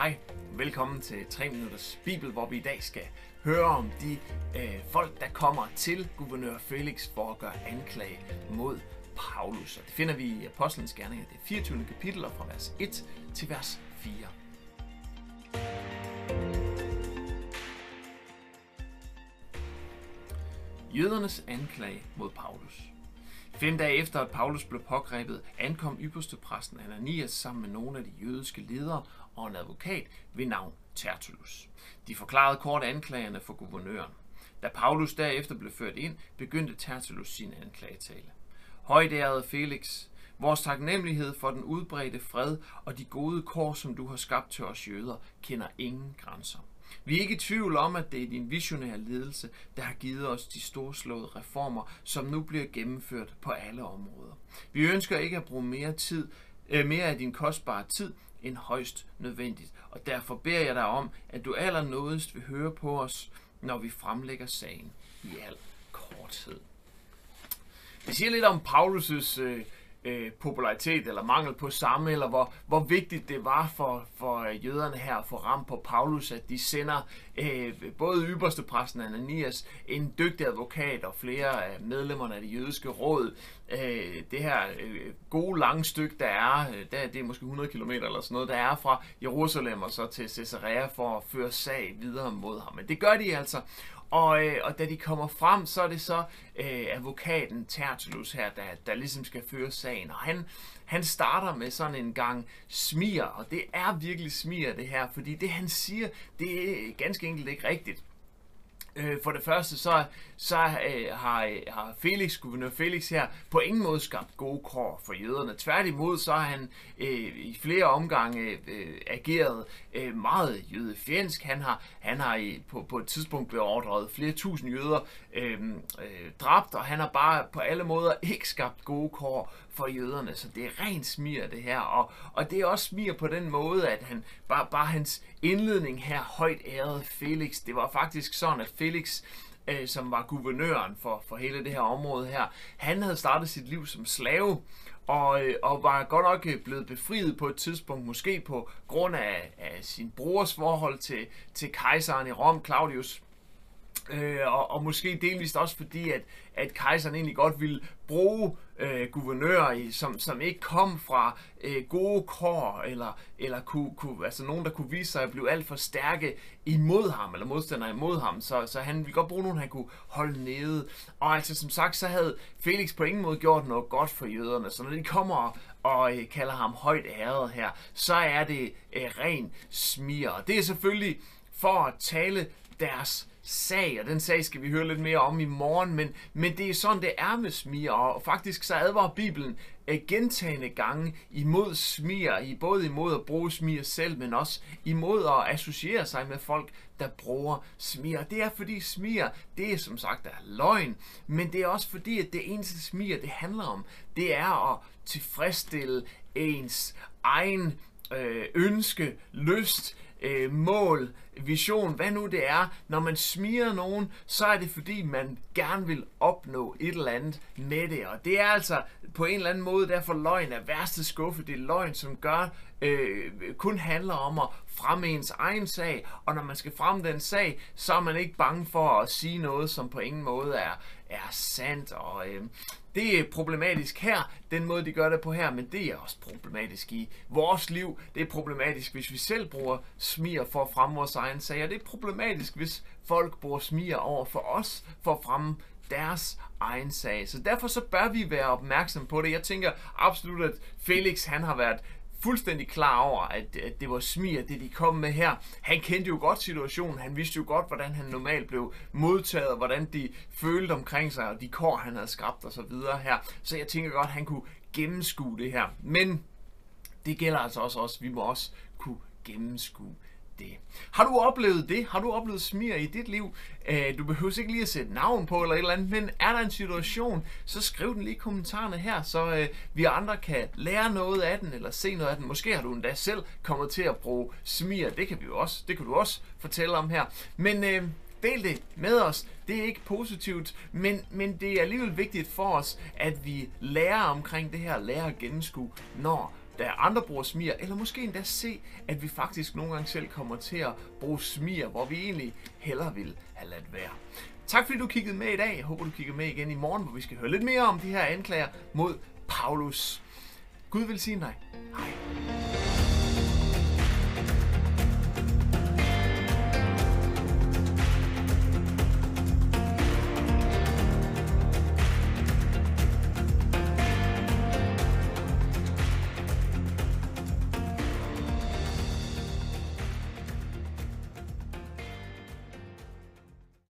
Hej, velkommen til 3 Minutters Bibel, hvor vi i dag skal høre om de øh, folk, der kommer til guvernør Felix for at gøre anklage mod Paulus. Og det finder vi i Apostlenes Gerninger, det 24. kapitel, fra vers 1 til vers 4. Jødernes anklage mod Paulus. Fem dage efter, at Paulus blev pågrebet, ankom ypperste præsten Ananias sammen med nogle af de jødiske ledere og en advokat ved navn Tertullus. De forklarede kort anklagerne for guvernøren. Da Paulus derefter blev ført ind, begyndte Tertullus sin anklagetale. Højdærede Felix, vores taknemmelighed for den udbredte fred og de gode kår, som du har skabt til os jøder, kender ingen grænser. Vi er ikke i tvivl om, at det er din visionære ledelse, der har givet os de storslåede reformer, som nu bliver gennemført på alle områder. Vi ønsker ikke at bruge mere tid, øh, mere af din kostbare tid end højst nødvendigt, og derfor beder jeg dig om, at du allernådigst vil høre på os, når vi fremlægger sagen i al korthed. Det siger lidt om Paulus' øh, øh, popularitet eller mangel på samme, eller hvor, hvor vigtigt det var for, for øh, jøderne her at få ramt på Paulus, at de sender øh, både ypperste præsten Ananias, en dygtig advokat og flere af medlemmerne af det jødiske råd. Øh, det her øh, gode lange stykke, der er, øh, der, det er måske 100 km eller sådan noget, der er fra Jerusalem og så til Caesarea for at føre sag videre mod ham. Men det gør de altså. Og, øh, og da de kommer frem, så er det så øh, advokaten Tertullus her, der, der ligesom skal føre sagen. Og han, han starter med sådan en gang smier, og det er virkelig smier det her, fordi det han siger, det er ganske enkelt ikke rigtigt. Øh, for det første, så, så øh, har, øh, har Felix, guvernør Felix her, på ingen måde skabt gode kår for jøderne. Tværtimod, så har han øh, i flere omgange øh, ageret øh, meget jødefjendsk. Han har, han har i, på, på et tidspunkt beordret flere tusind jøder øh, øh, dræbt, og han har bare på alle måder ikke skabt gode kår for jøderne. Så det er rent smir det her, og, og det er også smir på den måde, at han bare, bare hans indledning her, højt æret Felix, det var faktisk sådan, at Felix øh, som var guvernøren for, for hele det her område her, han havde startet sit liv som slave, og, øh, og var godt nok øh, blevet befriet på et tidspunkt, måske på grund af, af sin brors forhold til, til kejseren i Rom, Claudius. Øh, og, og måske delvist også fordi, at, at kejseren egentlig godt ville bruge øh, guvernører, i, som, som ikke kom fra øh, gode kår, eller, eller kunne, kunne, altså nogen, der kunne vise sig at blive alt for stærke imod ham, eller modstandere imod ham. Så, så han ville godt bruge nogen, han kunne holde nede. Og altså som sagt, så havde Felix på ingen måde gjort noget godt for jøderne. Så når de kommer og øh, kalder ham højt æret her, så er det øh, ren smir. Det er selvfølgelig for at tale deres sag, og den sag skal vi høre lidt mere om i morgen, men, men det er sådan, det er med smier, og faktisk så advarer Bibelen øh, gentagende gange imod smier, i både imod at bruge smier selv, men også imod at associere sig med folk, der bruger smier. Det er fordi smier, det er som sagt er løgn, men det er også fordi, at det eneste smier, det handler om, det er at tilfredsstille ens egen øh, ønske, lyst, øh, mål, vision, hvad nu det er. Når man smiger nogen, så er det fordi, man gerne vil opnå et eller andet med det. Og det er altså på en eller anden måde derfor løgn er værste skuffe. Det er løgn, som gør, øh, kun handler om at fremme ens egen sag. Og når man skal fremme den sag, så er man ikke bange for at sige noget, som på ingen måde er, er sandt. Og øh, det er problematisk her, den måde de gør det på her, men det er også problematisk i vores liv. Det er problematisk, hvis vi selv bruger smier for at fremme vores egen sag, og det er problematisk, hvis folk bruger smier over for os for at fremme deres egen sag. Så derfor så bør vi være opmærksom på det. Jeg tænker absolut, at Felix han har været fuldstændig klar over, at, at det var smier, det de kom med her. Han kendte jo godt situationen, han vidste jo godt, hvordan han normalt blev modtaget, og hvordan de følte omkring sig, og de kår, han havde skabt og så videre her. Så jeg tænker godt, at han kunne gennemskue det her. Men det gælder altså også os. Vi må også kunne gennemskue det. Har du oplevet det? Har du oplevet smir i dit liv? Øh, du behøver ikke lige at sætte navn på eller et eller andet, men er der en situation, så skriv den lige i kommentarerne her, så øh, vi andre kan lære noget af den, eller se noget af den. Måske har du endda selv kommet til at bruge smir. Det kan vi jo også. Det kan du også fortælle om her. Men øh, del det med os. Det er ikke positivt, men, men det er alligevel vigtigt for os, at vi lærer omkring det her, lærer at gennemskue, når da andre bruger smier, eller måske endda se, at vi faktisk nogle gange selv kommer til at bruge smier, hvor vi egentlig hellere vil have ladt være. Tak fordi du kiggede med i dag. Jeg håber, du kigger med igen i morgen, hvor vi skal høre lidt mere om de her anklager mod Paulus. Gud vil sige dig.